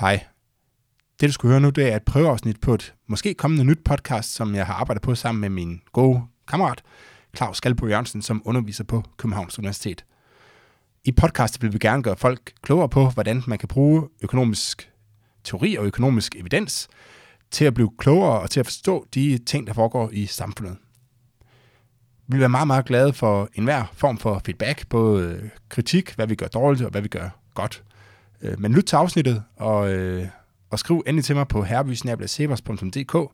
Hej. Det, du skulle høre nu, det er et prøveafsnit på et måske kommende nyt podcast, som jeg har arbejdet på sammen med min gode kammerat, Claus Skalbo Jørgensen, som underviser på Københavns Universitet. I podcastet vil vi gerne gøre folk klogere på, hvordan man kan bruge økonomisk teori og økonomisk evidens til at blive klogere og til at forstå de ting, der foregår i samfundet. Vi vil være meget, meget glade for enhver form for feedback, både kritik, hvad vi gør dårligt og hvad vi gør godt. Øh, men lyt til afsnittet, og, øh, og skriv endelig til mig på herbysnablasevers.dk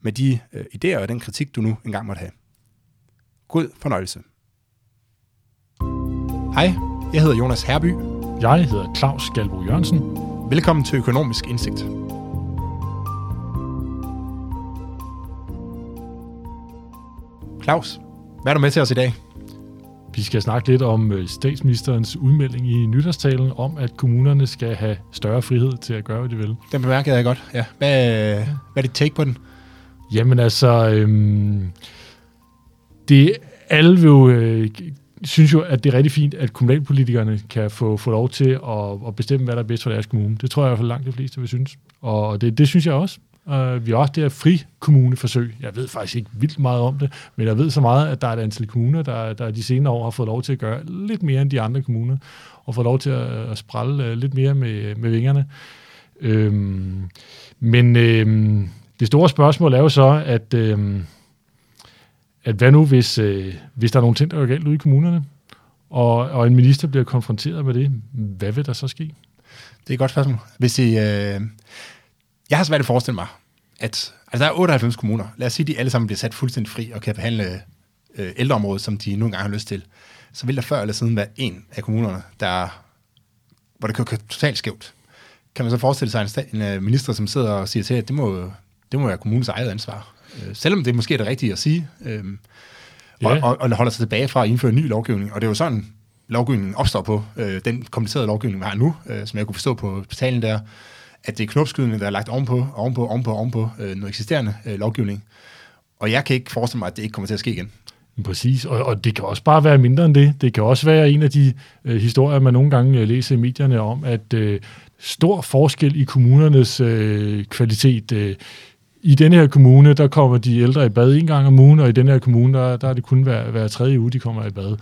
med de øh, idéer og den kritik, du nu engang måtte have. God fornøjelse. Hej, jeg hedder Jonas Herby. Jeg hedder Claus Galbo Jørgensen. Velkommen til Økonomisk Indsigt. Claus, hvad er du med til os i dag? Vi skal snakke lidt om øh, statsministerens udmelding i nytårstalen om, at kommunerne skal have større frihed til at gøre, hvad de vil. Den bemærkede jeg godt, ja. Hvad, hvad er dit take på den? Jamen altså, øhm, det alle vil jo, øh, synes jo, at det er rigtig fint, at kommunalpolitikerne kan få, få lov til at, at bestemme, hvad der er bedst for deres kommune. Det tror jeg i hvert fald langt de fleste vil synes. Og det, det synes jeg også. Uh, vi har også det her frikommuneforsøg. Jeg ved faktisk ikke vildt meget om det, men jeg ved så meget, at der er et antal kommuner, der, der de senere år har fået lov til at gøre lidt mere end de andre kommuner, og fået lov til at, at sprælle øh, lidt mere med, med vingerne. Øhm, men øhm, det store spørgsmål er jo så, at, øhm, at hvad nu, hvis, øh, hvis der er nogle ting, der er galt ude i kommunerne, og, og en minister bliver konfronteret med det, hvad vil der så ske? Det er et godt spørgsmål. Hvis I, øh, jeg har svært at forestille mig, at altså der er 98 kommuner. Lad os sige, at de alle sammen bliver sat fuldstændig fri og kan behandle øh, ældreområdet, som de nogle gange har lyst til. Så vil der før eller siden være en af kommunerne, der, hvor det kører totalt skævt. Kan man så forestille sig en, en uh, minister, som sidder og siger til, at det må, det må være kommunens eget ansvar? Øh, selvom det måske er det rigtige at sige. Øh, og, og, og holder sig tilbage fra at indføre ny lovgivning. Og det er jo sådan, lovgivningen opstår på. Øh, den komplicerede lovgivning, vi har nu, øh, som jeg kunne forstå på betalen der, at det er knopskydning, der er lagt ovenpå, ovenpå, ovenpå, ovenpå øh, noget eksisterende øh, lovgivning. Og jeg kan ikke forestille mig, at det ikke kommer til at ske igen. Præcis, og, og det kan også bare være mindre end det. Det kan også være en af de øh, historier, man nogle gange øh, læser i medierne om, at øh, stor forskel i kommunernes øh, kvalitet. Øh, I denne her kommune, der kommer de ældre i bad en gang om ugen, og i denne her kommune, der, der er det kun hver, hver tredje uge, de kommer i bad.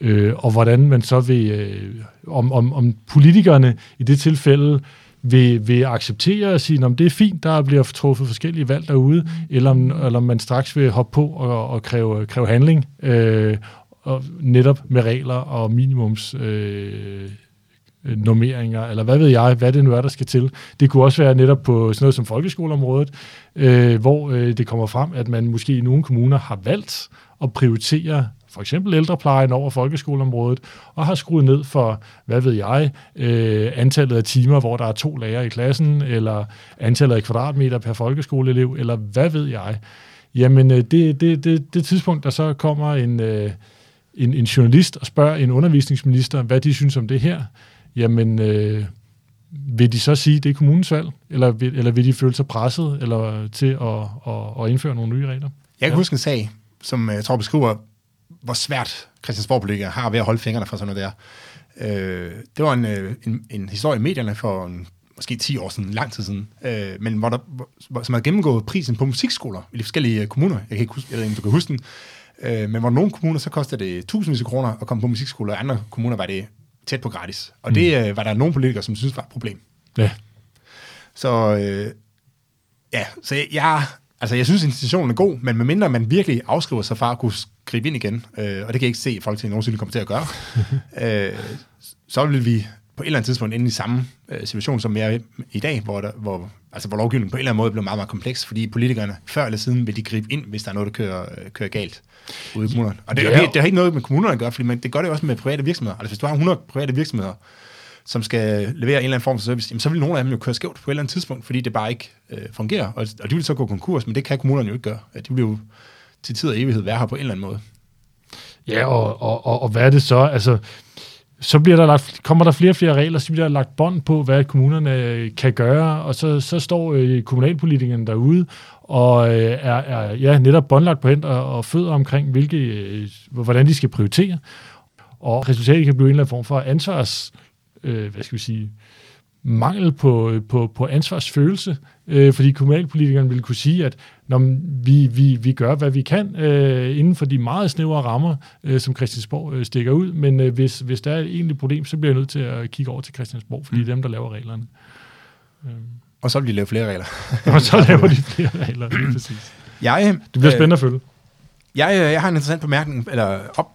Øh, og hvordan man så vil, øh, om, om, om politikerne i det tilfælde vil, vil acceptere og sige, om det er fint, der bliver truffet forskellige valg derude, eller om, eller om man straks vil hoppe på og, og kræve, kræve handling, øh, og netop med regler og minimums øh, normeringer, eller hvad ved jeg, hvad det nu er, der skal til. Det kunne også være netop på sådan noget som folkeskoleområdet, øh, hvor øh, det kommer frem, at man måske i nogle kommuner har valgt at prioritere for eksempel ældreplejen over folkeskoleområdet, og har skruet ned for, hvad ved jeg, øh, antallet af timer, hvor der er to lærere i klassen, eller antallet af kvadratmeter per folkeskoleelev, eller hvad ved jeg. Jamen, øh, det, det, det, det tidspunkt, der så kommer en, øh, en, en journalist og spørger en undervisningsminister, hvad de synes om det her, jamen, øh, vil de så sige, at det er kommunens valg, eller vil, eller vil de føle sig presset eller til at, at, at indføre nogle nye regler? Jeg kan ja. huske en sag, som jeg tror beskriver hvor svært Christiansborg-politikere har ved at holde fingrene fra sådan noget der. Øh, det var en, øh, en, en historie i medierne for en, måske 10 år siden, lang tid siden, øh, men hvor der, hvor, som har gennemgået prisen på musikskoler i de forskellige kommuner. Jeg kan ikke huske, jeg ved ikke, om du kan huske den. Øh, men hvor nogle kommuner, så koster det tusindvis af kroner at komme på musikskoler, og andre kommuner var det tæt på gratis. Og det mm. øh, var der nogle politikere, som synes var et problem. Ja. Så øh, ja, så jeg, altså jeg synes, institutionen er god, men medmindre man virkelig afskriver sig fra at kunne gribe ind igen, øh, og det kan jeg ikke se, at Folketinget nogensinde kommer til at gøre, øh, så vil vi på et eller andet tidspunkt ende i samme øh, situation, som vi er i dag, hvor, der, hvor, altså, hvor lovgivningen på en eller anden måde bliver meget, meget kompleks, fordi politikerne før eller siden vil de gribe ind, hvis der er noget, der kører, øh, kører galt ude i kommunerne. Og det, ja. det, det har ikke noget med kommunerne at gøre, fordi man, det gør det også med private virksomheder. Altså hvis du har 100 private virksomheder, som skal levere en eller anden form for service, jamen, så vil nogle af dem jo køre skævt på et eller andet tidspunkt, fordi det bare ikke øh, fungerer, og, og de vil så gå konkurs, men det kan kommunerne jo ikke gøre. De vil jo til tid og evighed være her på en eller anden måde. Ja, og, og, og, og hvad er det så? Altså, så bliver der lagt, kommer der flere og flere regler, så bliver der lagt bånd på, hvad kommunerne øh, kan gøre, og så, så står øh, kommunalpolitikerne derude og øh, er, er ja, netop båndlagt på hænder og, og fødder omkring, hvilke, øh, hvordan de skal prioritere. Og resultatet kan blive en eller anden form for ansvars, øh, hvad skal vi sige, mangel på, på, på ansvarsfølelse, øh, fordi kommunalpolitikerne ville kunne sige, at når vi, vi, vi gør, hvad vi kan øh, inden for de meget snævre rammer, øh, som Christiansborg øh, stikker ud, men øh, hvis, hvis der er et egentligt problem, så bliver jeg nødt til at kigge over til Christiansborg, fordi mm. det er dem, der laver reglerne. Øh. Og så vil de lave flere regler. og så laver de flere regler, er præcis. Jeg, det bliver øh, spændende at følge. Jeg, øh, jeg har en interessant bemærkning, eller op,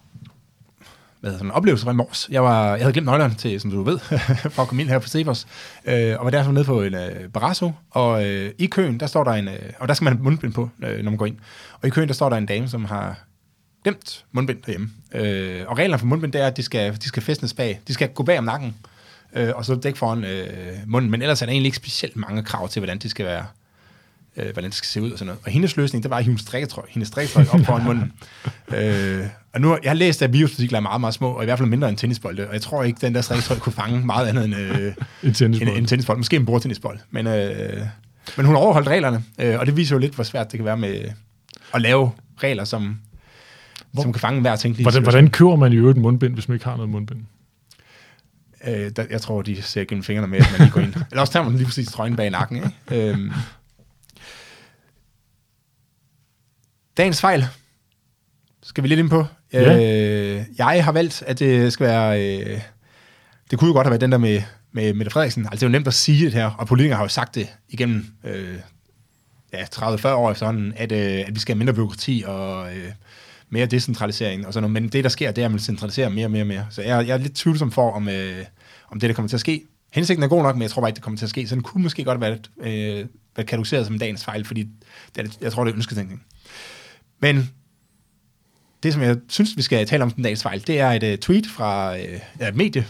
hvad sådan en oplevelse fra i morges. Jeg, var, jeg havde glemt nøglerne til, som du ved, for at komme ind her på Cepos, øh, og var derfor nede på en øh, Barrasso, og øh, i køen, der står der en, øh, og der skal man have mundbind på, øh, når man går ind, og i køen, der står der en dame, som har glemt mundbind derhjemme. Øh, og reglerne for mundbind, det er, at de skal, de skal festnes bag, de skal gå bag om nakken, øh, og så dække foran øh, munden, men ellers er der egentlig ikke specielt mange krav til, hvordan de skal være, øh, hvordan det skal se ud og sådan noget. Og hendes løsning, det var at hive strikketrøj, hendes strikketrøj op foran munden. Øh, og nu, jeg har læst, at viruspartikler er meget, meget små, og i hvert fald mindre end tennisbolde, og jeg tror ikke, den der strikketrøj kunne fange meget andet end øh, en, tennisbold. En, en tennisbold. Måske en bordtennisbold. Men, øh, men hun har overholdt reglerne, øh, og det viser jo lidt, hvor svært det kan være med at lave regler, som, hvor, som kan fange hver tænkelig hvordan, hvordan køber man i øvrigt mundbind, hvis man ikke har noget mundbind? Øh, der, jeg tror, de ser gennem fingrene med, at man lige går ind. Eller også tager man lige præcis trøjen bag nakken. Ikke? Øh, Dagens fejl skal vi lidt ind på. Ja. Øh, jeg har valgt, at det skal være... Øh, det kunne jo godt have været den der med, med Mette Frederiksen. Altså, det er jo nemt at sige det her, og politikere har jo sagt det igennem øh, ja, 30-40 år efterhånden, at, øh, at vi skal have mindre byråkrati og øh, mere decentralisering og sådan noget. Men det, der sker, det er, at man centraliserer mere og mere og mere. Så jeg, jeg er lidt tvivlsom for, om, øh, om det, der kommer til at ske. Hensigten er god nok, men jeg tror bare ikke, det kommer til at ske. Så den kunne måske godt være, øh, være kategoriseret som dagens fejl, fordi det, jeg tror, det er ønsketænkning. Men det, som jeg synes, vi skal tale om den dagens fejl, det er et uh, tweet fra uh, et medie,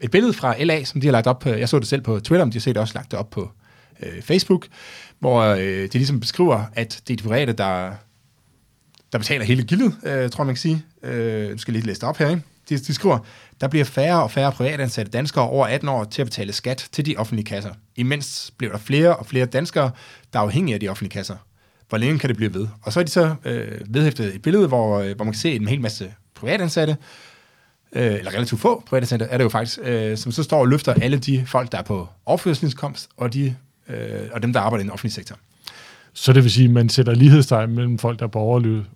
et billede fra LA, som de har lagt op. På, jeg så det selv på Twitter, men de har set det også lagt det op på uh, Facebook, hvor uh, de ligesom beskriver, at det er de private, der, der betaler hele gildet, uh, tror man kan sige. Uh, nu skal jeg lige læse det op her, ikke? De, de skriver, der bliver færre og færre privatansatte danskere over 18 år til at betale skat til de offentlige kasser. Imens bliver der flere og flere danskere, der er afhængige af de offentlige kasser hvor længe kan det blive ved? Og så er de så øh, vedhæftet et billede, hvor, øh, hvor man kan se en hel masse privatansatte, øh, eller relativt få privatansatte er det jo faktisk, øh, som så står og løfter alle de folk, der er på overførselsindkomst, og, de, øh, og dem, der arbejder i den offentlige sektor. Så det vil sige, at man sætter lighedstegn mellem folk, der er på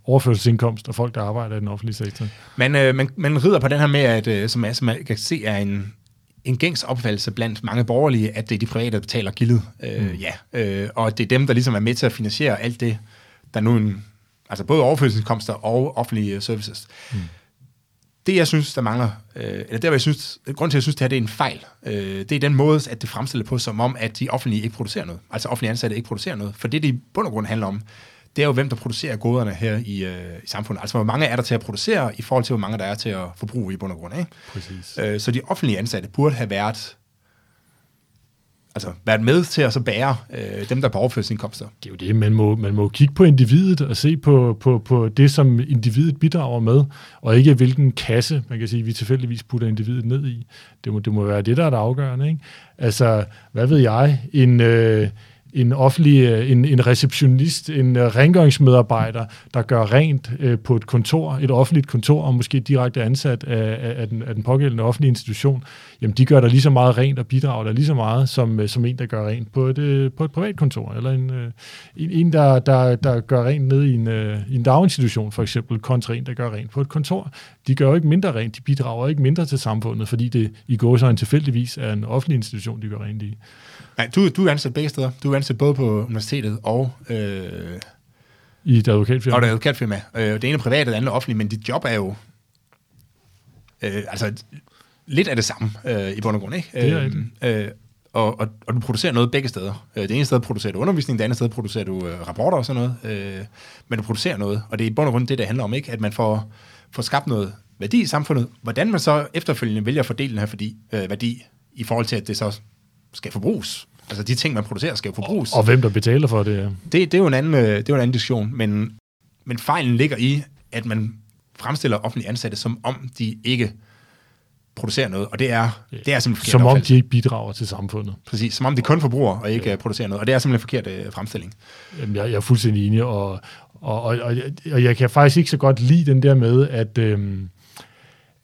overførselsindkomst, og folk, der arbejder i den offentlige sektor? Man, øh, man, man rider på den her med, at, øh, som, er, som man kan se er en, en gængs opfattelse blandt mange borgerlige, at det er de private, der betaler gildet. Øh, mm. Ja, øh, og det er dem, der ligesom er med til at finansiere alt det, der nu en, altså både overførselsindkomster og offentlige services. Mm. Det, jeg synes, der mangler, øh, eller der, jeg synes, grund til, at jeg synes, det her det er en fejl, øh, det er den måde, at det fremstiller på, som om, at de offentlige ikke producerer noget. Altså offentlige ansatte ikke producerer noget. For det, det i bund og grund handler om, det er jo, hvem der producerer goderne her i, øh, i samfundet. Altså, hvor mange er der til at producere, i forhold til, hvor mange der er til at forbruge i bund og grund. Ikke? Præcis. Øh, så de offentlige ansatte burde have været altså været med til at så bære øh, dem, der er på overførselsindkomster. Det er jo det, man må, man må kigge på individet og se på, på, på det, som individet bidrager med, og ikke hvilken kasse, man kan sige, vi tilfældigvis putter individet ned i. Det må, det må være det, der er det afgørende. Ikke? Altså, hvad ved jeg, en... Øh, en offentlig, øh, en, en receptionist, en øh, rengøringsmedarbejder, der gør rent øh, på et kontor, et offentligt kontor, og måske direkte ansat af, af, den, af den pågældende offentlige institution, jamen de gør der lige så meget rent og bidrager der lige så meget, som, som en, der gør rent på et, på et privat kontor, eller en, en, en der, der, der gør rent nede i en, i en daginstitution, for eksempel, kontra en, der gør rent på et kontor. De gør jo ikke mindre rent, de bidrager ikke mindre til samfundet, fordi det i går så en tilfældigvis er en offentlig institution, de gør rent i. Nej, du, du er ansat begge steder. Du er ansat både på universitetet og... Øh, I et advokatfirma. Og et advokatfirma. Øh, det ene er privat, det andet er offentligt, men dit job er jo... Øh, altså, lidt af det samme øh, i bund og grund, ikke? Det er øh, øh, og, og, og du producerer noget begge steder. Øh, det ene sted producerer du undervisning, det andet sted producerer du øh, rapporter og sådan noget. Øh, men du producerer noget, og det er i bund og grund det, det handler om, ikke? At man får, får skabt noget værdi i samfundet. Hvordan man så efterfølgende vælger at fordele den her værdi, øh, værdi i forhold til, at det så skal forbruges. Altså de ting, man producerer, skal jo forbruges. Og, og hvem der betaler for det, ja. det, det, er jo en anden, øh, det er jo en anden diskussion, men, men fejlen ligger i, at man fremstiller offentlige ansatte, som om de ikke producerer noget, og det er, det er simpelthen Som om de ikke bidrager til samfundet. Præcis, som om de kun forbruger og ikke ja. producerer noget, og det er simpelthen en forkert uh, fremstilling. Jamen, jeg, jeg er fuldstændig enig, og, og, og, og, og jeg kan faktisk ikke så godt lide den der med, at, øhm,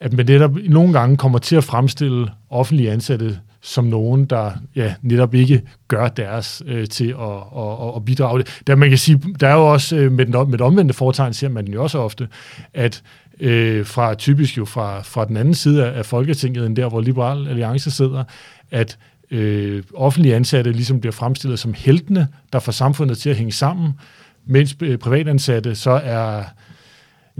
at man netop nogle gange kommer til at fremstille offentlige ansatte som nogen, der ja, netop ikke gør deres øh, til at, at, at bidrage. Der, man kan sige, der er jo også øh, med, den, med det omvendte foretegn, ser man jo også ofte, at øh, fra typisk jo fra, fra den anden side af, Folketinget, end der, hvor Liberal Alliance sidder, at øh, offentlige ansatte ligesom bliver fremstillet som heltene, der får samfundet til at hænge sammen, mens øh, privatansatte så er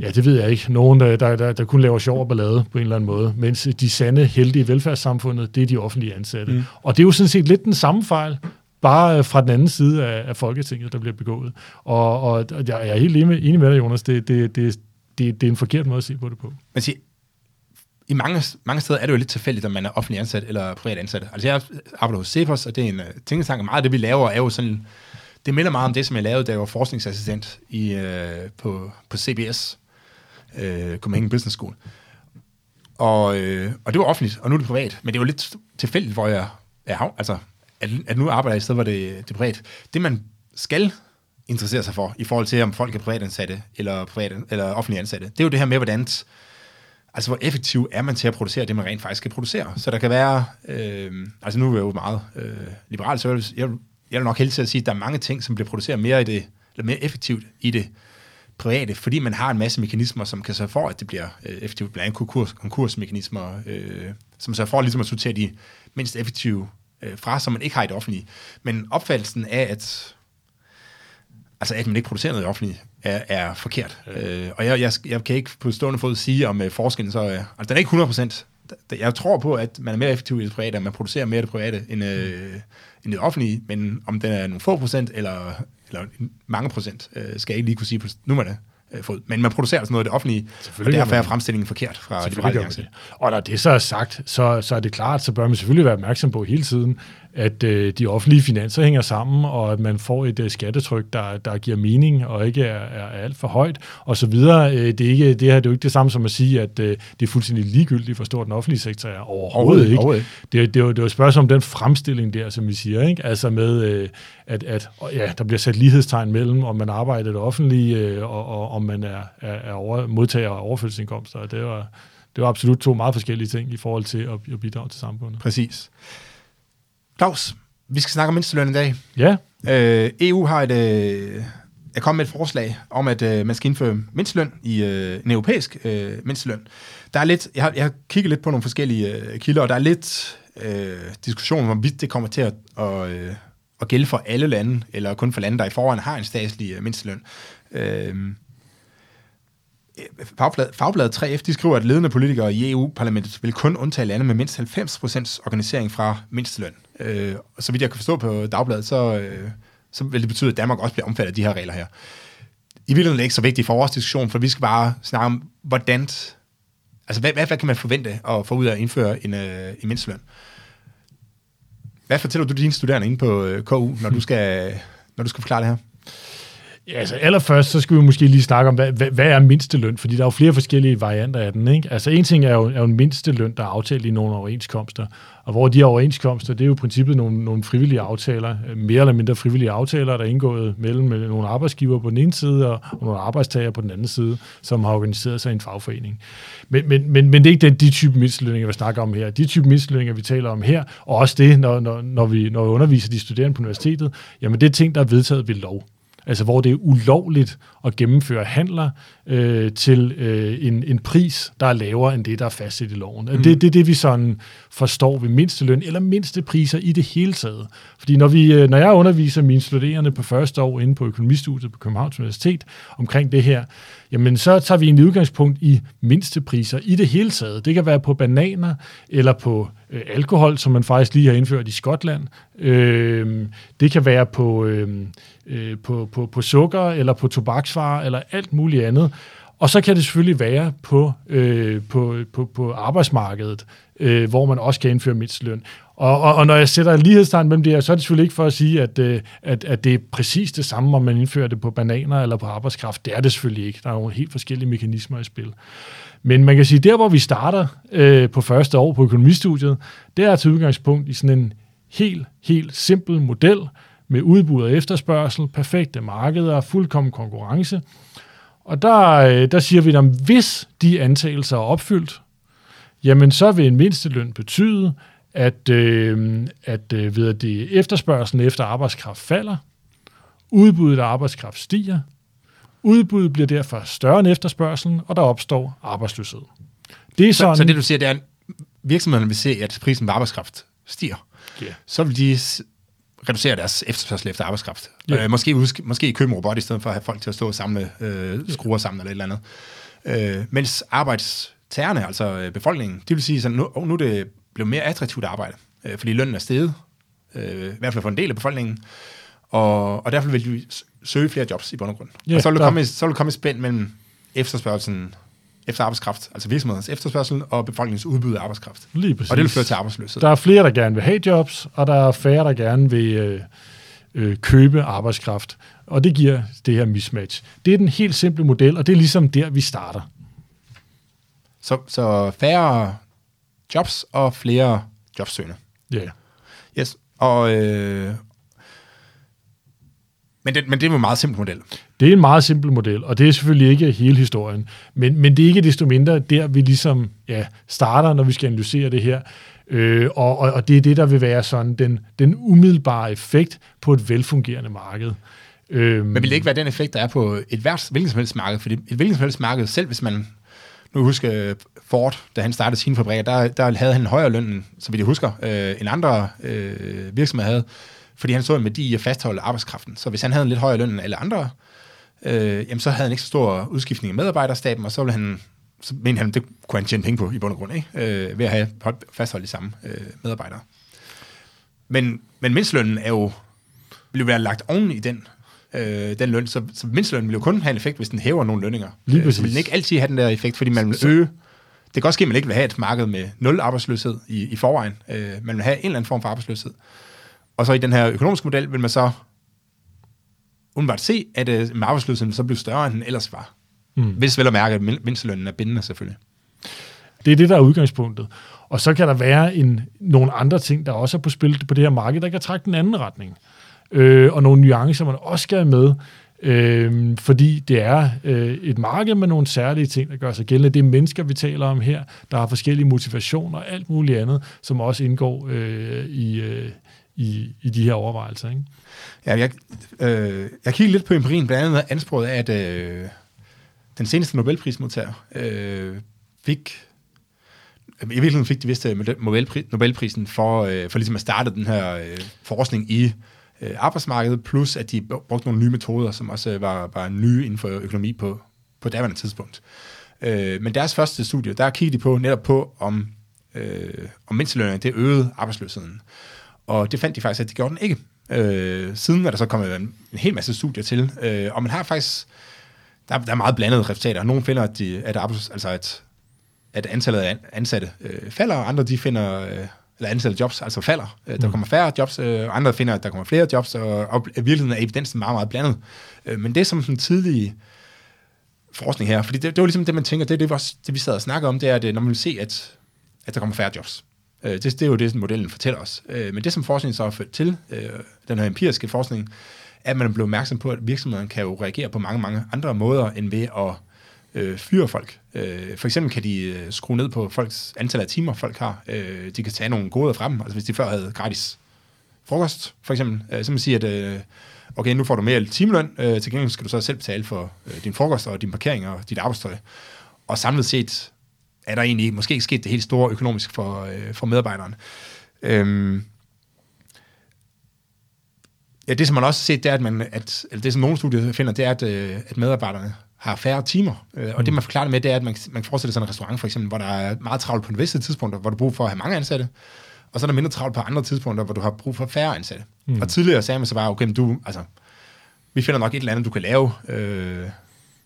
Ja, det ved jeg ikke. Nogen, der, der, der, der kun laver sjov og ballade på en eller anden måde, mens de sande helte i velfærdssamfundet, det er de offentlige ansatte. Mm. Og det er jo sådan set lidt den samme fejl, bare fra den anden side af, af Folketinget, der bliver begået. Og, og jeg er helt enig med dig, Jonas. Det, det, det, det, det er en forkert måde at se på det på. Man siger, i mange, mange steder er det jo lidt tilfældigt, om man er offentlig ansat eller privat ansat. Altså jeg arbejder hos Cepos, og det er en øh, uh, tænketank, meget af det, vi laver, er jo sådan, det minder meget om det, som jeg lavede, da jeg var forskningsassistent i, uh, på, på CBS, uh, øh, Copenhagen Business School. Og, øh, og det var offentligt, og nu er det privat. Men det var lidt tilfældigt, hvor jeg er, altså, at, at nu arbejder jeg i stedet, hvor det, det er privat. Det, man skal interessere sig for, i forhold til, om folk er privatansatte eller, privat, eller offentlige ansatte, det er jo det her med, hvordan altså hvor effektiv er man til at producere det, man rent faktisk skal producere. Så der kan være, øh, altså nu er jeg jo meget øh, liberal service, jeg, jeg vil nok helst at sige, at der er mange ting, som bliver produceret mere, i det, eller mere effektivt i det private, fordi man har en masse mekanismer, som kan sørge for, at det bliver øh, effektivt, blandt andet konkurs, konkursmekanismer, øh, som sørger for ligesom at sortere de mindst effektive øh, fra, som man ikke har i det offentlige. Men opfattelsen af, at, altså at man ikke producerer noget offentligt, er, er forkert. Øh, og jeg, jeg, jeg kan ikke på stående fod sige, om øh, forskellen så er, altså den er ikke 100 procent. Jeg tror på, at man er mere effektiv i det private, at man producerer mere i det private end, øh, end det offentlige, men om den er nogle få procent, eller eller mange procent, øh, skal jeg ikke lige kunne sige på nuværende øh, fod. Men man producerer altså noget af det offentlige, og derfor er fremstillingen forkert fra Liberale Alliance. Og når det så er sagt, så, så er det klart, så bør man selvfølgelig være opmærksom på hele tiden, at øh, de offentlige finanser hænger sammen, og at man får et øh, skattetryk, der, der giver mening og ikke er, er, alt for højt, og så videre. Øh, det, er ikke, det her det er jo ikke det samme som at sige, at øh, det er fuldstændig ligegyldigt, hvor stor den offentlige sektor er. Overhovedet, overhovedet ikke. Overhovedet. Det, det, er jo, det er jo et spørgsmål om den fremstilling der, som vi siger, ikke? altså med, øh, at, at ja, der bliver sat lighedstegn mellem, om man arbejder i det offentlige, øh, og, og om man er, er, er over, modtager af overførselsindkomster. Det var, det var absolut to meget forskellige ting i forhold til at, at bidrage til samfundet. Præcis. Claus, vi skal snakke om mindsteløn i dag. Ja. Øh, EU har et, øh, er kommet med et forslag om, at øh, man skal indføre mindsteløn i øh, en europæisk øh, mindsteløn. Der er lidt, jeg har, jeg har kigget lidt på nogle forskellige øh, kilder, og der er lidt øh, diskussion om, hvorvidt det kommer til at, og, øh, at gælde for alle lande, eller kun for lande, der i forvejen har en statslig øh, mindsteløn. Øh, Fagbladet, Fagbladet 3F de skriver, at ledende politikere i EU-parlamentet vil kun undtage lande med mindst 90% organisering fra mindsteløn. Øh, og så vidt jeg kan forstå på Dagbladet, så, øh, så vil det betyde, at Danmark også bliver omfattet af de her regler her. I virkeligheden er det ikke så vigtigt for vores diskussion, for vi skal bare snakke om, hvordan... Altså, hvad, hvad, hvad kan man forvente at få ud af at indføre en, øh, en mindsteløn? Hvad fortæller du dine studerende inde på øh, KU, når du skal, når du skal forklare det her? Ja, altså allerførst, så skal vi måske lige snakke om, hvad, hvad, hvad er mindsteløn? Fordi der er jo flere forskellige varianter af den. Ikke? Altså en ting er jo, er jo en mindsteløn, der er aftalt i nogle overenskomster. Og hvor de her overenskomster, det er jo i princippet nogle, nogle frivillige aftaler, øh, mere eller mindre frivillige aftaler, der er indgået mellem nogle arbejdsgiver på den ene side og, og nogle arbejdstager på den anden side, som har organiseret sig i en fagforening. Men, men, men, men det er ikke den, de type mindstelønninger, vi snakker om her. De type mindstelønninger, vi taler om her, og også det, når, når, når, vi, når vi underviser de studerende på universitetet, jamen det er ting, der er vedtaget ved lov altså hvor det er ulovligt at gennemføre handler øh, til øh, en, en pris, der er lavere end det, der er fastsat i loven. Mm. Det er det, det, vi sådan forstår ved mindsteløn, eller mindste priser i det hele taget. Fordi når, vi, øh, når jeg underviser mine studerende på første år inde på økonomistudiet på Københavns Universitet omkring det her, jamen så tager vi en udgangspunkt i mindstepriser i det hele taget. Det kan være på bananer, eller på øh, alkohol, som man faktisk lige har indført i Skotland. Øh, det kan være på, øh, øh, på, på, på sukker, eller på tobaksvarer, eller alt muligt andet. Og så kan det selvfølgelig være på, øh, på, på, på arbejdsmarkedet, øh, hvor man også kan indføre mindsteløn. Og, og, og når jeg sætter en lighedstegn mellem det her, så er det selvfølgelig ikke for at sige, at, øh, at, at det er præcis det samme, om man indfører det på bananer eller på arbejdskraft. Det er det selvfølgelig ikke. Der er nogle helt forskellige mekanismer i spil. Men man kan sige, der hvor vi starter øh, på første år på økonomistudiet, det er til udgangspunkt i sådan en helt, helt simpel model med udbud og efterspørgsel, perfekte markeder, fuldkommen konkurrence. Og der, øh, der siger vi, at hvis de antagelser er opfyldt, jamen så vil en mindsteløn betyde, at, øh, at øh, ved at det efterspørgselen efter arbejdskraft falder, udbuddet af arbejdskraft stiger, udbuddet bliver derfor større end efterspørgselen, og der opstår arbejdsløshed. Det er sådan, så, så det du siger, det er, at virksomhederne vil se, at prisen på arbejdskraft stiger. Yeah. Så vil de reducere deres efterspørgsel efter arbejdskraft. Yeah. Øh, måske, måske købe en robot, i stedet for at have folk til at stå og samle øh, skruer sammen eller et eller andet. Øh, mens arbejdstagerne, altså øh, befolkningen, det vil sige, at nu, nu er det blevet mere attraktivt at arbejde, øh, fordi lønnen er steget, øh, i hvert fald for en del af befolkningen, og, og derfor vil de søge flere jobs i bund og grund. Yeah, og så vil, der komme, så vil der komme et spænd mellem efterspørgselen efter arbejdskraft, altså virksomhedens efterspørgsel og befolkningens udbud af arbejdskraft. Lige præcis. Og det vil føre til arbejdsløshed. Der er flere, der gerne vil have jobs, og der er færre, der gerne vil øh, øh, købe arbejdskraft. Og det giver det her mismatch. Det er den helt simple model, og det er ligesom der, vi starter. Så, så færre jobs og flere jobsøgende. Ja. Yeah. Yes. Og, øh, men, det, men det er en meget simpel model. Det er en meget simpel model, og det er selvfølgelig ikke hele historien. Men, men det er ikke desto mindre der, vi ligesom ja, starter, når vi skal analysere det her. Øh, og, og, og det er det, der vil være sådan den, den umiddelbare effekt på et velfungerende marked. Øh, men vil det ikke være den effekt, der er på et hvert, hvilket som helst marked? Fordi et hvilket som helst marked, selv hvis man nu husker Ford, da han startede sine fabrikker, der, der havde han en højere løn, som vi husker, øh, end andre øh, virksomheder havde fordi han så en værdi i at fastholde arbejdskraften. Så hvis han havde en lidt højere løn end alle andre, øh, jamen så havde han ikke så stor udskiftning i medarbejderstaben, og så ville han, så mente han, det kunne han tjene penge på i bund og grund, ikke? Øh, ved at have fastholdt de samme øh, medarbejdere. Men, men mindstlønnen er jo, vil jo være lagt oven i den, øh, den løn, så, så mindstlønnen vil jo kun have en effekt, hvis den hæver nogle lønninger. Lige øh, så vil den ikke altid have den der effekt, fordi man vil øge det kan også ske, at man ikke vil have et marked med nul arbejdsløshed i, i forvejen. Øh, man vil have en eller anden form for arbejdsløshed. Og så i den her økonomiske model vil man så umiddelbart se, at øh, arbejdsløsheden så bliver større, end den ellers var. Mm. Hvis vel at mærke, at mindstelønnen er bindende selvfølgelig. Det er det, der er udgangspunktet. Og så kan der være en, nogle andre ting, der også er på spil på det her marked, der kan trække den anden retning. Øh, og nogle nuancer, man også skal have med, øh, fordi det er øh, et marked med nogle særlige ting, der gør sig gældende. Det er mennesker, vi taler om her, der har forskellige motivationer og alt muligt andet, som også indgår øh, i, øh, i, i de her overvejelser. Ikke? Ja, jeg, øh, jeg kigger lidt på empirien, blandt andet ansporet af, at øh, den seneste Nobelprismodtager øh, fik i virkeligheden fik de vist øh, Nobelprisen for, øh, for ligesom at starte den her øh, forskning i øh, arbejdsmarkedet, plus at de brugte nogle nye metoder, som også øh, var, var nye inden for økonomi på, på daværende tidspunkt. Øh, men deres første studie, der kiggede de på netop på, om, øh, om mindstelønninger, det øgede arbejdsløsheden. Og det fandt de faktisk, at det gjorde den ikke. Øh, siden er der så kommet en, en hel masse studier til, øh, og man har faktisk, der, der er meget blandede resultater. Nogle finder, at, de, at, arbejds, altså at, at antallet af ansatte øh, falder, og andre de finder, øh, eller antallet af jobs altså falder. Øh, der mm. kommer færre jobs, øh, og andre finder, at der kommer flere jobs, og, og i virkeligheden er evidensen meget, meget blandet. Øh, men det er som den tidlige forskning her, fordi det, det var ligesom det, man tænker, det er det, vi, det, vi sad og snakkede om, det er, at når man vil se, at, at der kommer færre jobs, Øh, det, det er jo det, som modellen fortæller os. Øh, men det, som forskningen så har ført til, øh, den her empiriske forskning, er, at man er blevet opmærksom på, at virksomheden kan jo reagere på mange, mange andre måder, end ved at øh, fyre folk. Øh, for eksempel kan de øh, skrue ned på folks antal af timer, folk har. Øh, de kan tage nogle goder fra dem. Altså hvis de før havde gratis frokost, for eksempel, øh, så man siger, at øh, okay, nu får du mere timeløn, øh, til gengæld skal du så selv betale for øh, din frokost og din parkering og dit arbejdstøj. Og samlet set er der egentlig måske ikke sket det helt store økonomisk for, øh, for medarbejderen. Øhm, ja, det som man også har set, det er, at, man, at eller det som nogle studier finder, det er, at, øh, at medarbejderne har færre timer. Øh, og mm. det man forklarer det med, det er, at man, man kan forestille sig en restaurant for eksempel, hvor der er meget travlt på en visse tidspunkter, hvor du har brug for at have mange ansatte, og så er der mindre travlt på andre tidspunkter, hvor du har brug for færre ansatte. Mm. Og tidligere sagde man så bare, okay, du, altså, vi finder nok et eller andet, du kan lave, øh,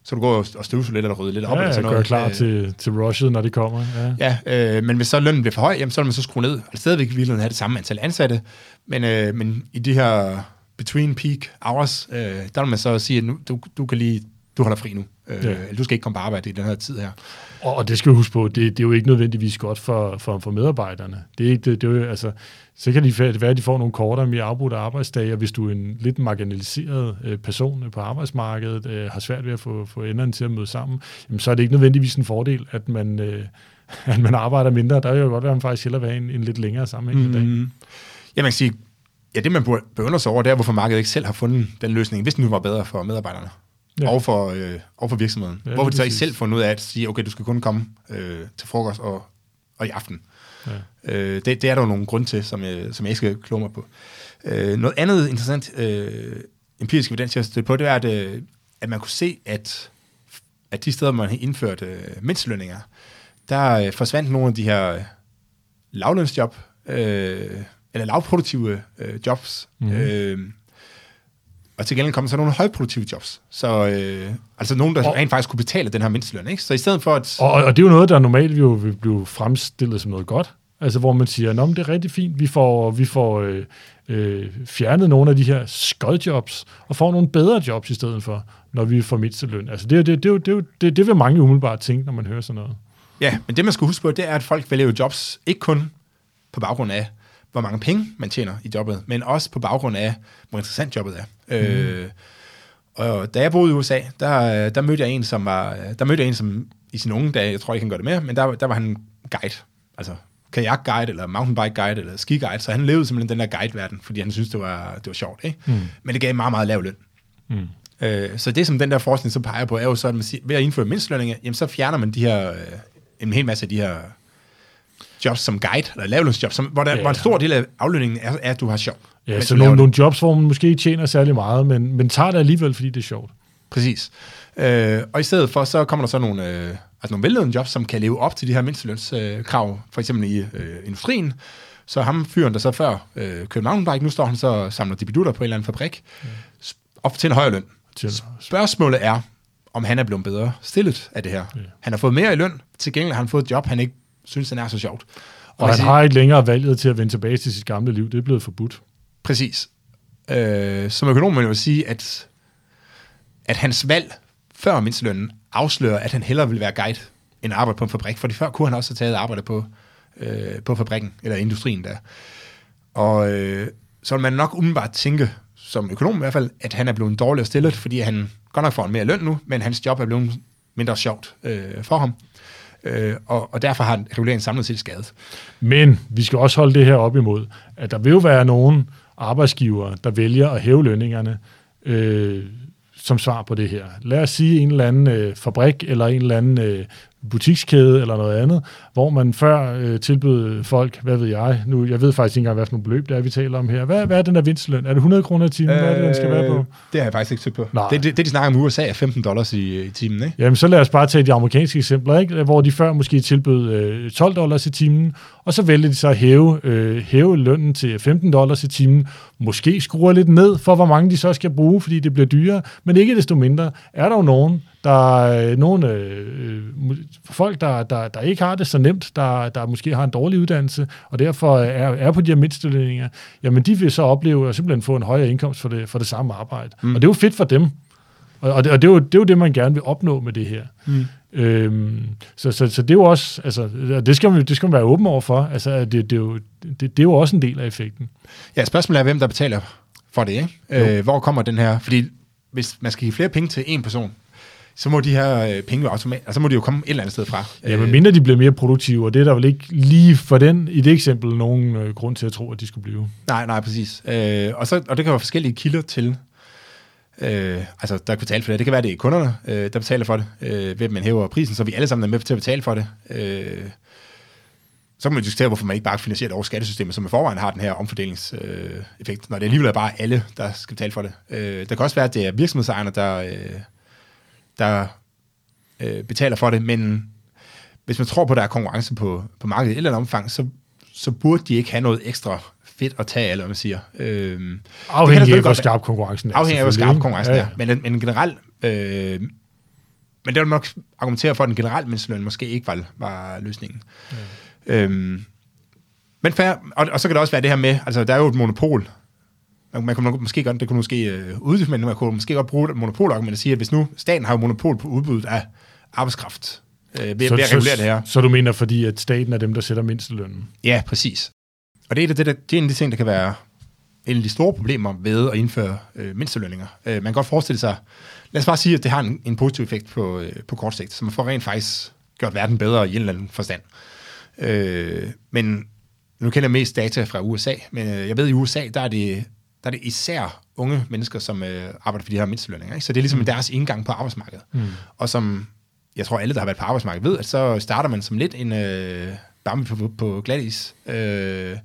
så du går og støvsuger lidt eller rydder lidt op. Ja, eller sådan noget. gør klar øh, til, til rushet, når de kommer. Ja, ja øh, men hvis så lønnen bliver for høj, jamen, så vil man så skrue ned. Og stadigvæk vil have det samme antal ansatte, men, øh, men i de her between peak hours, øh, der vil man så sige, at nu, du, du kan lige, du holder fri nu. Øh, ja. Du skal ikke komme på arbejde i den her tid her. Og det skal vi huske på, det, det er jo ikke nødvendigvis godt for, for, for medarbejderne. Det er ikke, det, det er jo, altså, så kan det være, at de får nogle kortere, mere afbrudte arbejdsdage, og hvis du er en lidt marginaliseret øh, person på arbejdsmarkedet, øh, har svært ved at få, få enderne til at møde sammen, jamen, så er det ikke nødvendigvis en fordel, at man, øh, at man arbejder mindre. Der er jo godt være, at man faktisk hellere vil have en, en lidt længere sammenhængende mm. dag. Ja, man kan sige, ja, det man burde beundre sig over, det er, hvorfor markedet ikke selv har fundet den løsning, hvis den nu var bedre for medarbejderne. Ja. Og, for, øh, og for virksomheden. Ja, Hvorfor de så ikke selv fundet ud af at sige, okay, du skal kun komme øh, til frokost og, og i aften. Ja. Øh, det, det er der jo nogle grunde til, som jeg, som jeg ikke skal kloge mig på. Øh, noget andet interessant øh, empirisk evidens, jeg har på, det er, at, øh, at man kunne se, at, at de steder, man har indført øh, mindstelønninger, der øh, forsvandt nogle af de her øh, lavlønsjob, øh, eller lavproduktive øh, jobs. Mm-hmm. Øh, og til gengæld kom så nogle højproduktive jobs. Så øh, altså nogen, der og, rent faktisk kunne betale den her mindsteløn. Ikke? Så i stedet for at... Og, og det er jo noget, der normalt jo vil blive fremstillet som noget godt. Altså hvor man siger, at det er rigtig fint, vi får, vi får øh, øh, fjernet nogle af de her skodjobs, og får nogle bedre jobs i stedet for, når vi får mindsteløn. Altså det, det, det, det, det, det vil mange umiddelbart tænke, når man hører sådan noget. Ja, men det man skal huske på, det er, at folk vælger jo jobs, ikke kun på baggrund af, hvor mange penge man tjener i jobbet, men også på baggrund af, hvor interessant jobbet er. Mm. Øh, og da jeg boede i USA, der, der mødte jeg en, som var, der mødte jeg en, som i sin unge dage, jeg tror ikke, han gør det mere, men der, der var han guide, altså kajak-guide, eller mountainbike-guide, eller ski-guide, så han levede simpelthen den der guide-verden, fordi han syntes, det var, det var sjovt, ikke? Mm. Men det gav meget, meget lav løn. Mm. Øh, så det, som den der forskning så peger på, er jo så, at man siger, ved at indføre mindstlønninger, jamen så fjerner man de her, øh, en hel masse af de her jobs som guide, eller lavlønsjobs, som, hvor, der, ja. hvor en stor del af aflønningen er, er at du har sjov. Ja, så nogle, nogle jobs, hvor man måske ikke tjener særlig meget, men, men tager det alligevel, fordi det er sjovt. Præcis. Øh, og i stedet for, så kommer der så nogle, øh, altså nogle velledende jobs, som kan leve op til de her mindstelønskrav, øh, for eksempel i øh, industrien. Så ham fyren, der så før øh, kørte mountainbike, nu står han så og samler dibidutter på en eller anden fabrik, ja. op til en højere løn. Spørgsmålet er, om han er blevet bedre stillet af det her. Ja. Han har fået mere i løn, til gengæld har han fået et job, han ikke synes, den er så sjovt. Og, og han siger, har ikke længere valget til at vende tilbage til sit gamle liv. Det er blevet forbudt. Præcis. Øh, som økonom vil jeg sige, at, at hans valg før mindstelønnen afslører, at han hellere vil være guide end arbejde på en fabrik. Fordi før kunne han også have taget arbejde på, øh, på fabrikken, eller industrien der. Og øh, så vil man nok umiddelbart tænke, som økonom i hvert fald, at han er blevet dårligere stillet, fordi han godt nok får en mere løn nu, men hans job er blevet mindre sjovt øh, for ham øh, og, og derfor har reguleringen samlet set skadet. Men vi skal også holde det her op imod, at der vil jo være nogen arbejdsgivere, der vælger at hæve lønningerne øh, som svar på det her. Lad os sige en eller anden øh, fabrik eller en eller anden øh, butikskæde eller noget andet, hvor man før øh, tilbød folk, hvad ved jeg, nu, jeg ved faktisk ikke engang, hvad for nogle beløb det er, vi taler om her. Hvad, hvad er den der vinstløn? Er det 100 kroner i timen? Øh, hvad er det, den skal være på? Det har jeg faktisk ikke tykt på. Det, det, det, de snakker om USA, er 15 dollars i, i timen, ikke? Jamen, så lad os bare tage de amerikanske eksempler, ikke? hvor de før måske tilbød øh, 12 dollars i timen, og så vælger de så at hæve, øh, hæve lønnen til 15 dollars i timen, måske skruer lidt ned for, hvor mange de så skal bruge, fordi det bliver dyrere, men ikke desto mindre er der jo nogen, der er nogle øh, folk, der, der, der ikke har det så nemt, der, der måske har en dårlig uddannelse, og derfor er, er på de her mindstelønninger, jamen de vil så opleve at simpelthen få en højere indkomst for det, for det samme arbejde. Mm. Og det er jo fedt for dem. Og, og, det, og det, er jo, det er jo det, man gerne vil opnå med det her. Mm. Øhm, så, så, så det er jo også, altså, det skal man, det skal man være åben over for. Altså, det, det, er jo, det, det er jo også en del af effekten. Ja, spørgsmålet er, hvem der betaler for det, ikke? Øh, hvor kommer den her, fordi hvis man skal give flere penge til en person, så må de her øh, penge jo automatisk, altså så må de jo komme et eller andet sted fra. Ja, men mindre de bliver mere produktive, og det er der vel ikke lige for den, i det eksempel, nogen øh, grund til at tro, at de skulle blive. Nej, nej, præcis. Øh, og, så, og det kan være forskellige kilder til, øh, altså der kan betale for det. Det kan være, det er kunderne, øh, der betaler for det, øh, ved at man hæver prisen, så vi alle sammen er med til at betale for det. Øh, så kan man diskutere, hvorfor man ikke bare finansierer det over skattesystemet, som i forvejen har den her omfordelingseffekt, øh, når det alligevel er bare alle, der skal betale for det. Øh, der kan også være, at det er virksomhedsejerne, der, øh, der øh, betaler for det, men hvis man tror på, at der er konkurrence på, på markedet i et eller andet omfang, så, så burde de ikke have noget ekstra fedt at tage, eller hvad man siger. Øh, afhængig af, hvor skarp konkurrencen er. Afhængig af, hvor skarp konkurrencen ja, ja. er. Men, men generelt, øh, men det vil nok argumentere for, at en generel mindsteløn måske ikke var, var løsningen. Ja. Øhm, men fair, og, og så kan det også være det her med, altså der er jo et monopol man, man kunne måske godt, det kunne måske øh, uddybe, men man kunne måske godt bruge et monopolargument og sige, at hvis nu staten har jo monopol på udbuddet af arbejdskraft, øh, ved, så, ved at regulere så, det her. Så du mener, fordi at staten er dem, der sætter mindstelønnen? Ja, præcis. Og det er, det, det, det er en af de ting, der kan være en af de store problemer ved at indføre øh, mindstelønninger. Øh, man kan godt forestille sig, lad os bare sige, at det har en, en positiv effekt på, øh, på kort sigt, så man får rent faktisk gjort verden bedre i en eller anden forstand. Øh, men nu kender jeg mest data fra USA, men øh, jeg ved, at i USA, der er det, der er det især unge mennesker, som øh, arbejder for de her mindstelønninger. Ikke? Så det er ligesom mm. deres indgang på arbejdsmarkedet. Mm. Og som jeg tror, alle, der har været på arbejdsmarkedet, ved, at så starter man som lidt en øh, bambi på, på glatis. Øh,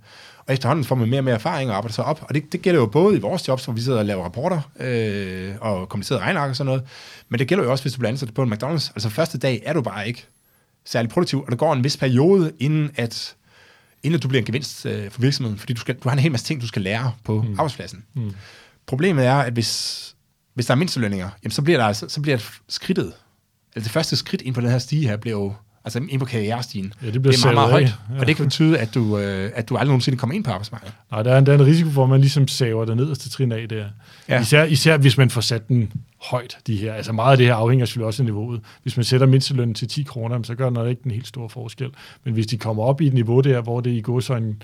og efterhånden får man mere og mere erfaring og arbejder sig op. Og det, det gælder jo både i vores jobs, hvor vi sidder og laver rapporter øh, og komplicerede regnark og sådan noget. Men det gælder jo også, hvis du bliver ansat på en McDonald's. Altså første dag er du bare ikke særlig produktiv, og der går en vis periode, inden at, inden du bliver en gevinst øh, for virksomheden, fordi du, skal, du har en hel masse ting, du skal lære på mm. arbejdspladsen. Mm. Problemet er, at hvis, hvis der er mindstelønninger, jamen så bliver der altså, så bliver skridtet, altså det første skridt ind på den her stige her, bliver jo altså ind på karrierestigen. Ja, det, bliver det er meget, meget højt, ja. og det kan betyde, at du, øh, at du aldrig nogensinde kommer ind på arbejdsmarkedet. Nej, der er, der er en risiko for, at man ligesom saver det nederste trin af der. Ja. Især, især hvis man får sat den højt, de her. Altså meget af det her afhænger selvfølgelig også af niveauet. Hvis man sætter mindstelønnen til 10 kroner, så gør den ikke en helt stor forskel. Men hvis de kommer op i et niveau der, hvor det i går så en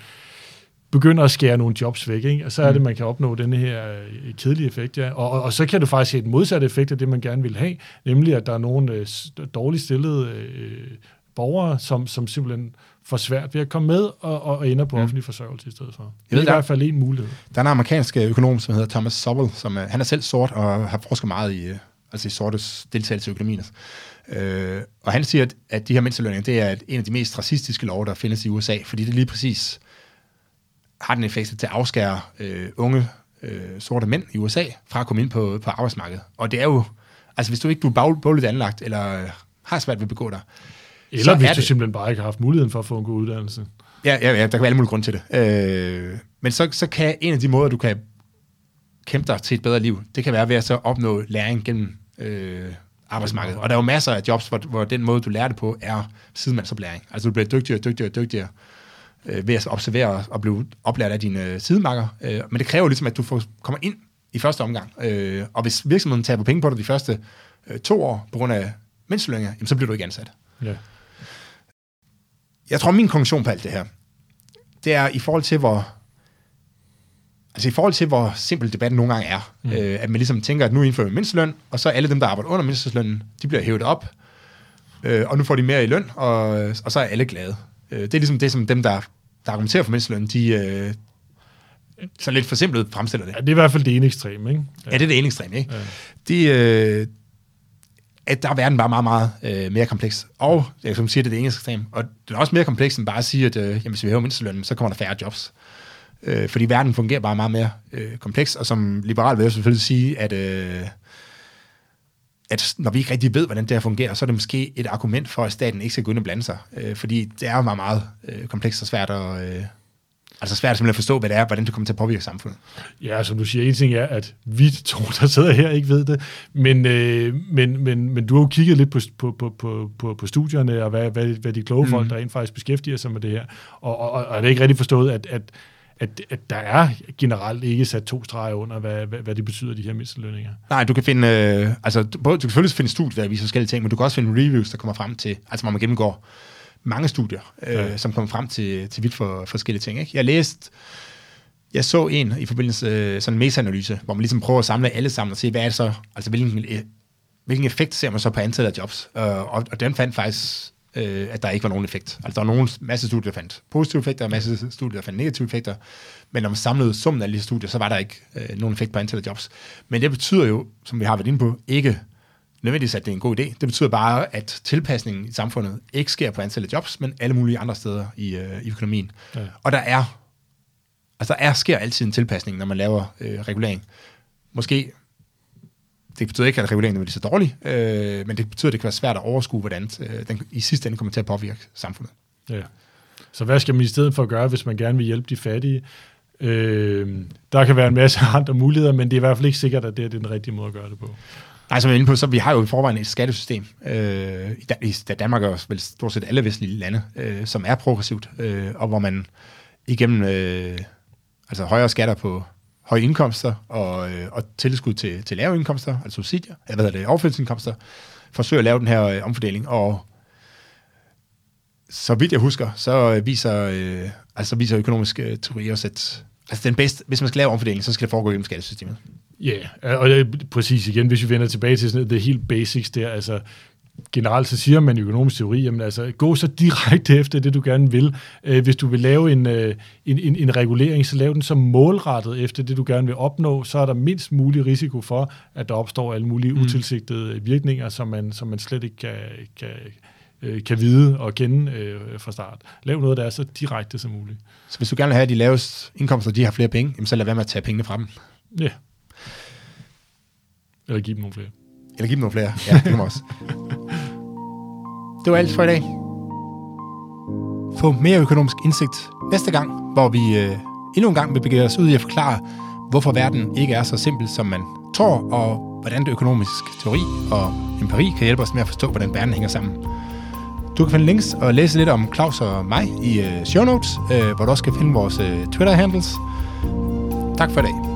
begynder at skære nogle jobs væk, ikke? og så er det, mm. man kan opnå den her øh, kedelige effekt. Ja. Og, og, og så kan du faktisk se et modsat effekt af det, man gerne vil have, nemlig at der er nogle øh, dårligt stillede øh, borgere, som, som simpelthen får svært ved at komme med og, og ender på mm. offentlig forsørgelse i stedet for. Det er i hvert fald en mulighed. Der er en amerikansk økonom, som hedder Thomas Sobel, som han er selv sort og har forsket meget i, altså i sortes deltagelse i økonomien. Øh, og han siger, at, at de her mindstelønninger, det er en af de mest racistiske love, der findes i USA, fordi det lige præcis har den effekt til at afskære øh, unge øh, sorte mænd i USA fra at komme ind på, på arbejdsmarkedet. Og det er jo, altså hvis du ikke du er bogligt anlagt, eller har svært ved at begå dig, eller så hvis du det. simpelthen bare ikke har haft muligheden for at få en god uddannelse. Ja, ja, ja der kan være alle mulige grunde til det. Øh, men så, så kan en af de måder, du kan kæmpe dig til et bedre liv, det kan være ved at så opnå læring gennem øh, arbejdsmarkedet. Og der er jo masser af jobs, hvor, hvor den måde, du lærer det på, er sidemansoplæring. Altså du bliver dygtigere og dygtigere og dygtigere øh, ved at observere og blive oplært af dine øh, sidemarker. Øh, men det kræver ligesom, at du får, kommer ind i første omgang. Øh, og hvis virksomheden tager på penge på dig de første øh, to år på grund af mindstelønninger, så bliver du ikke ansat. Ja. Jeg tror, min konklusion på alt det her, det er i forhold til, hvor Altså i forhold til, hvor simpel debatten nogle gange er, mm. øh, at man ligesom tænker, at nu indfører vi mindsteløn, og så alle dem, der arbejder under mindstelønnen, de bliver hævet op, øh, og nu får de mere i løn, og, og så er alle glade. Øh, det er ligesom det, som dem, der, der argumenterer for mindsteløn, de øh, så lidt for simpelt fremstiller det. Ja, det er i hvert fald det ene ekstrem, ikke? Ja, ja det er det ene ekstrem, ikke? Ja. De, øh, at der er verden bare meget, meget øh, mere kompleks. Og, jeg som siger, det er det engelske ekstrem. Og det er også mere kompleks end bare at sige, at øh, jamen, hvis vi hæver mindstelønnen, så kommer der færre jobs. Øh, fordi verden fungerer bare meget mere øh, kompleks, og som liberal vil jeg selvfølgelig sige, at, øh, at når vi ikke rigtig ved, hvordan det her fungerer, så er det måske et argument for, at staten ikke skal gå ind og blande sig. Øh, fordi det er meget, meget øh, komplekst og svært at, øh, altså svært simpelthen at forstå, hvad det er, hvordan det kommer til at påvirke samfundet. Ja, som du siger, en ting er, at vi to, der sidder her, ikke ved det, men, øh, men, men, men du har jo kigget lidt på, på, på, på, på, på studierne, og hvad, hvad, hvad de kloge folk, mm. der rent faktisk beskæftiger sig med det her, og, og, og er det ikke rigtig forstået, at, at at, at der er generelt ikke sat to streger under, hvad, hvad, hvad det betyder, de her mindstelønninger. Nej, du kan finde, øh, altså, du, du kan selvfølgelig finde studier, der viser forskellige ting, men du kan også finde reviews, der kommer frem til, altså hvor man gennemgår mange studier, øh, ja. som kommer frem til, til vidt for forskellige ting. Ikke? Jeg læste, jeg så en i forbindelse med sådan en meta-analyse, hvor man ligesom prøver at samle alle sammen og se, hvad er det så, altså hvilken, øh, hvilken effekt ser man så på antallet af jobs. Uh, og, og den fandt faktisk, uh, at der ikke var nogen effekt. Altså der var nogen masse studier, der fandt positive effekter, og masse studier, der fandt negative effekter. Men når man samlede summen af alle de studier, så var der ikke uh, nogen effekt på antallet af jobs. Men det betyder jo, som vi har været inde på, ikke nødvendigvis, at det er en god idé. Det betyder bare, at tilpasningen i samfundet ikke sker på antallet af jobs, men alle mulige andre steder i, øh, i økonomien. Ja. Og der er, altså der er, sker altid en tilpasning, når man laver øh, regulering. Måske, det betyder ikke, at reguleringen er så dårlig, øh, men det betyder, at det kan være svært at overskue, hvordan øh, den i sidste ende kommer til at påvirke samfundet. Ja. Så hvad skal man i stedet for gøre, hvis man gerne vil hjælpe de fattige? Øh, der kan være en masse andre muligheder, men det er i hvert fald ikke sikkert, at det er den rigtige måde at gøre det på. Nej, som jeg er inde på, så vi har jo i forvejen et skattesystem, øh, i, Danmark og vel stort set alle vestlige lande, øh, som er progressivt, øh, og hvor man igennem øh, altså højere skatter på høje indkomster og, øh, og tilskud til, til lave indkomster, altså subsidier, eller hvad hedder det, overførselsindkomster, forsøger at lave den her øh, omfordeling, og så vidt jeg husker, så øh, viser, øh, altså viser økonomisk øh, teori også, at altså den bedste, hvis man skal lave omfordeling, så skal det foregå gennem skattesystemet. Ja, yeah. og det er præcis igen, hvis vi vender tilbage til sådan det helt basics der, altså generelt så siger man i økonomisk teori, jamen altså, gå så direkte efter det, du gerne vil. Øh, hvis du vil lave en, øh, en, en, en regulering, så lav den så målrettet efter det, du gerne vil opnå, så er der mindst mulig risiko for, at der opstår alle mulige mm. utilsigtede virkninger, som man, som man slet ikke kan, kan, øh, kan vide og kende øh, fra start. Lav noget, der er så direkte som muligt. Så hvis du gerne vil have, at de laveste indkomster, de har flere penge, jamen så lad være med at tage pengene fra dem. Ja. Eller give dem nogle flere. Eller give dem nogle flere. Ja, det kan man også. Det var alt for i dag. Få mere økonomisk indsigt næste gang, hvor vi øh, endnu en gang vil begive os ud i at forklare, hvorfor verden ikke er så simpel, som man tror, og hvordan det økonomisk teori og empiri kan hjælpe os med at forstå, hvordan verden hænger sammen. Du kan finde links og læse lidt om Claus og mig i øh, show notes, øh, hvor du også kan finde vores øh, Twitter-handles. Tak for i dag.